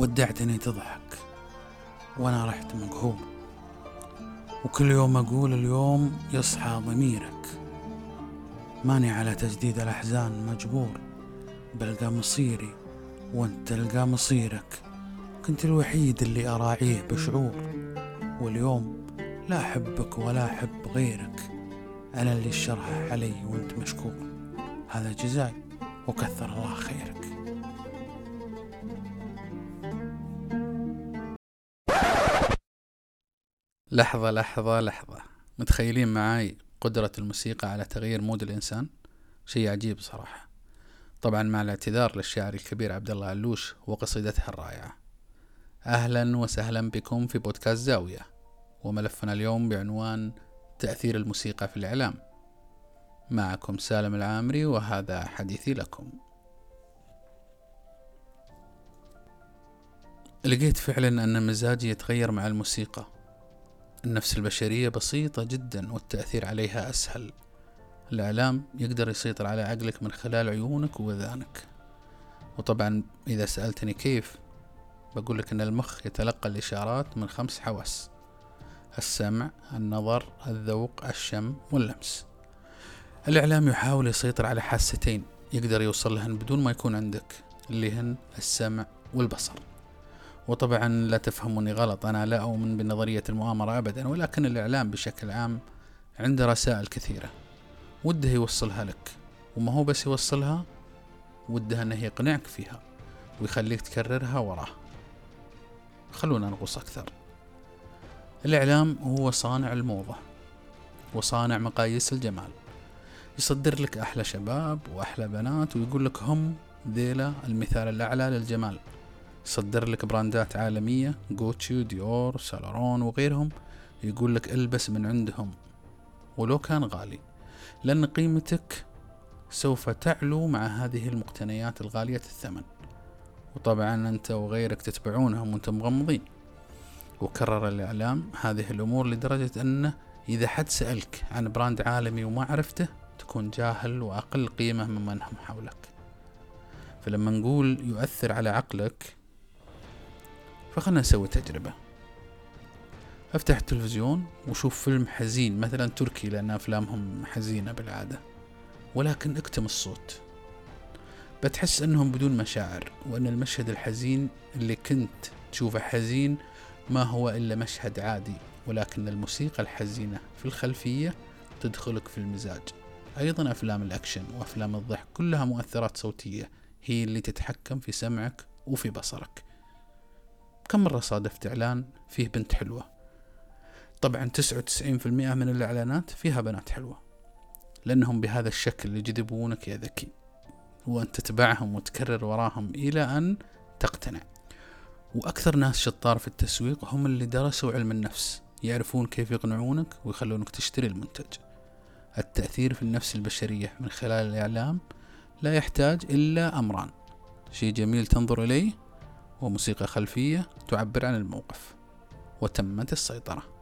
ودعتني تضحك وأنا رحت مقهور. وكل يوم أقول اليوم يصحى ضميرك. ماني على تجديد الأحزان مجبور بلقى مصيري وأنت تلقى مصيرك. كنت الوحيد اللي أراعيه بشعور واليوم لا أحبك ولا أحب غيرك. أنا اللي الشرح علي وأنت مشكور. هذا جزاي وكثر الله خيرك. لحظة لحظة لحظة. متخيلين معاي قدرة الموسيقى على تغيير مود الإنسان؟ شيء عجيب صراحة. طبعا مع الاعتذار للشاعر الكبير عبد الله علوش وقصيدتها الرائعة. أهلا وسهلا بكم في بودكاست زاوية. وملفنا اليوم بعنوان تأثير الموسيقى في الإعلام. معكم سالم العامري وهذا حديثي لكم. لقيت فعلا أن مزاجي يتغير مع الموسيقى. النفس البشرية بسيطة جدا والتأثير عليها أسهل. الإعلام يقدر يسيطر على عقلك من خلال عيونك ووذانك. وطبعا إذا سألتني كيف بقول لك أن المخ يتلقى الإشارات من خمس حواس. السمع النظر الذوق الشم واللمس. الإعلام يحاول يسيطر على حاستين يقدر يوصل لهن بدون ما يكون عندك اللي هن السمع والبصر. وطبعا لا تفهموني غلط أنا لا أؤمن بنظرية المؤامرة أبدا ولكن الإعلام بشكل عام عنده رسائل كثيرة. وده يوصلها لك وما هو بس يوصلها وده أنه يقنعك فيها ويخليك تكررها وراه. خلونا نغوص أكثر. الإعلام هو صانع الموضة وصانع مقاييس الجمال. يصدر لك أحلى شباب وأحلى بنات ويقول لك هم ذيلا المثال الأعلى للجمال. يصدر لك براندات عالمية جوتشي وديور سالارون وغيرهم يقول لك البس من عندهم. ولو كان غالي لأن قيمتك سوف تعلو مع هذه المقتنيات الغالية الثمن. وطبعا أنت وغيرك تتبعونهم وأنتم مغمضين. وكرر الإعلام هذه الأمور لدرجة أنه إذا حد سألك عن براند عالمي وما عرفته تكون جاهل وأقل قيمة ممن هم حولك. فلما نقول يؤثر على عقلك فخلنا نسوي تجربة. أفتح التلفزيون وشوف فيلم حزين مثلا تركي لأن أفلامهم حزينة بالعادة. ولكن أكتم الصوت. بتحس أنهم بدون مشاعر وأن المشهد الحزين اللي كنت تشوفه حزين ما هو إلا مشهد عادي ولكن الموسيقى الحزينة في الخلفية تدخلك في المزاج. أيضا أفلام الأكشن وأفلام الضحك كلها مؤثرات صوتية هي اللي تتحكم في سمعك وفي بصرك. كم مرة صادفت إعلان فيه بنت حلوة؟ طبعا تسعة وتسعين في المئة من الإعلانات فيها بنات حلوة لأنهم بهذا الشكل يجذبونك يا ذكي وأن تتبعهم وتكرر وراهم إلى أن تقتنع. وأكثر ناس شطار في التسويق هم اللي درسوا علم النفس يعرفون كيف يقنعونك ويخلونك تشتري المنتج. التأثير في النفس البشرية من خلال الإعلام لا يحتاج إلا أمران. شيء جميل تنظر إليه؟ وموسيقى خلفية تعبر عن الموقف وتمت السيطرة.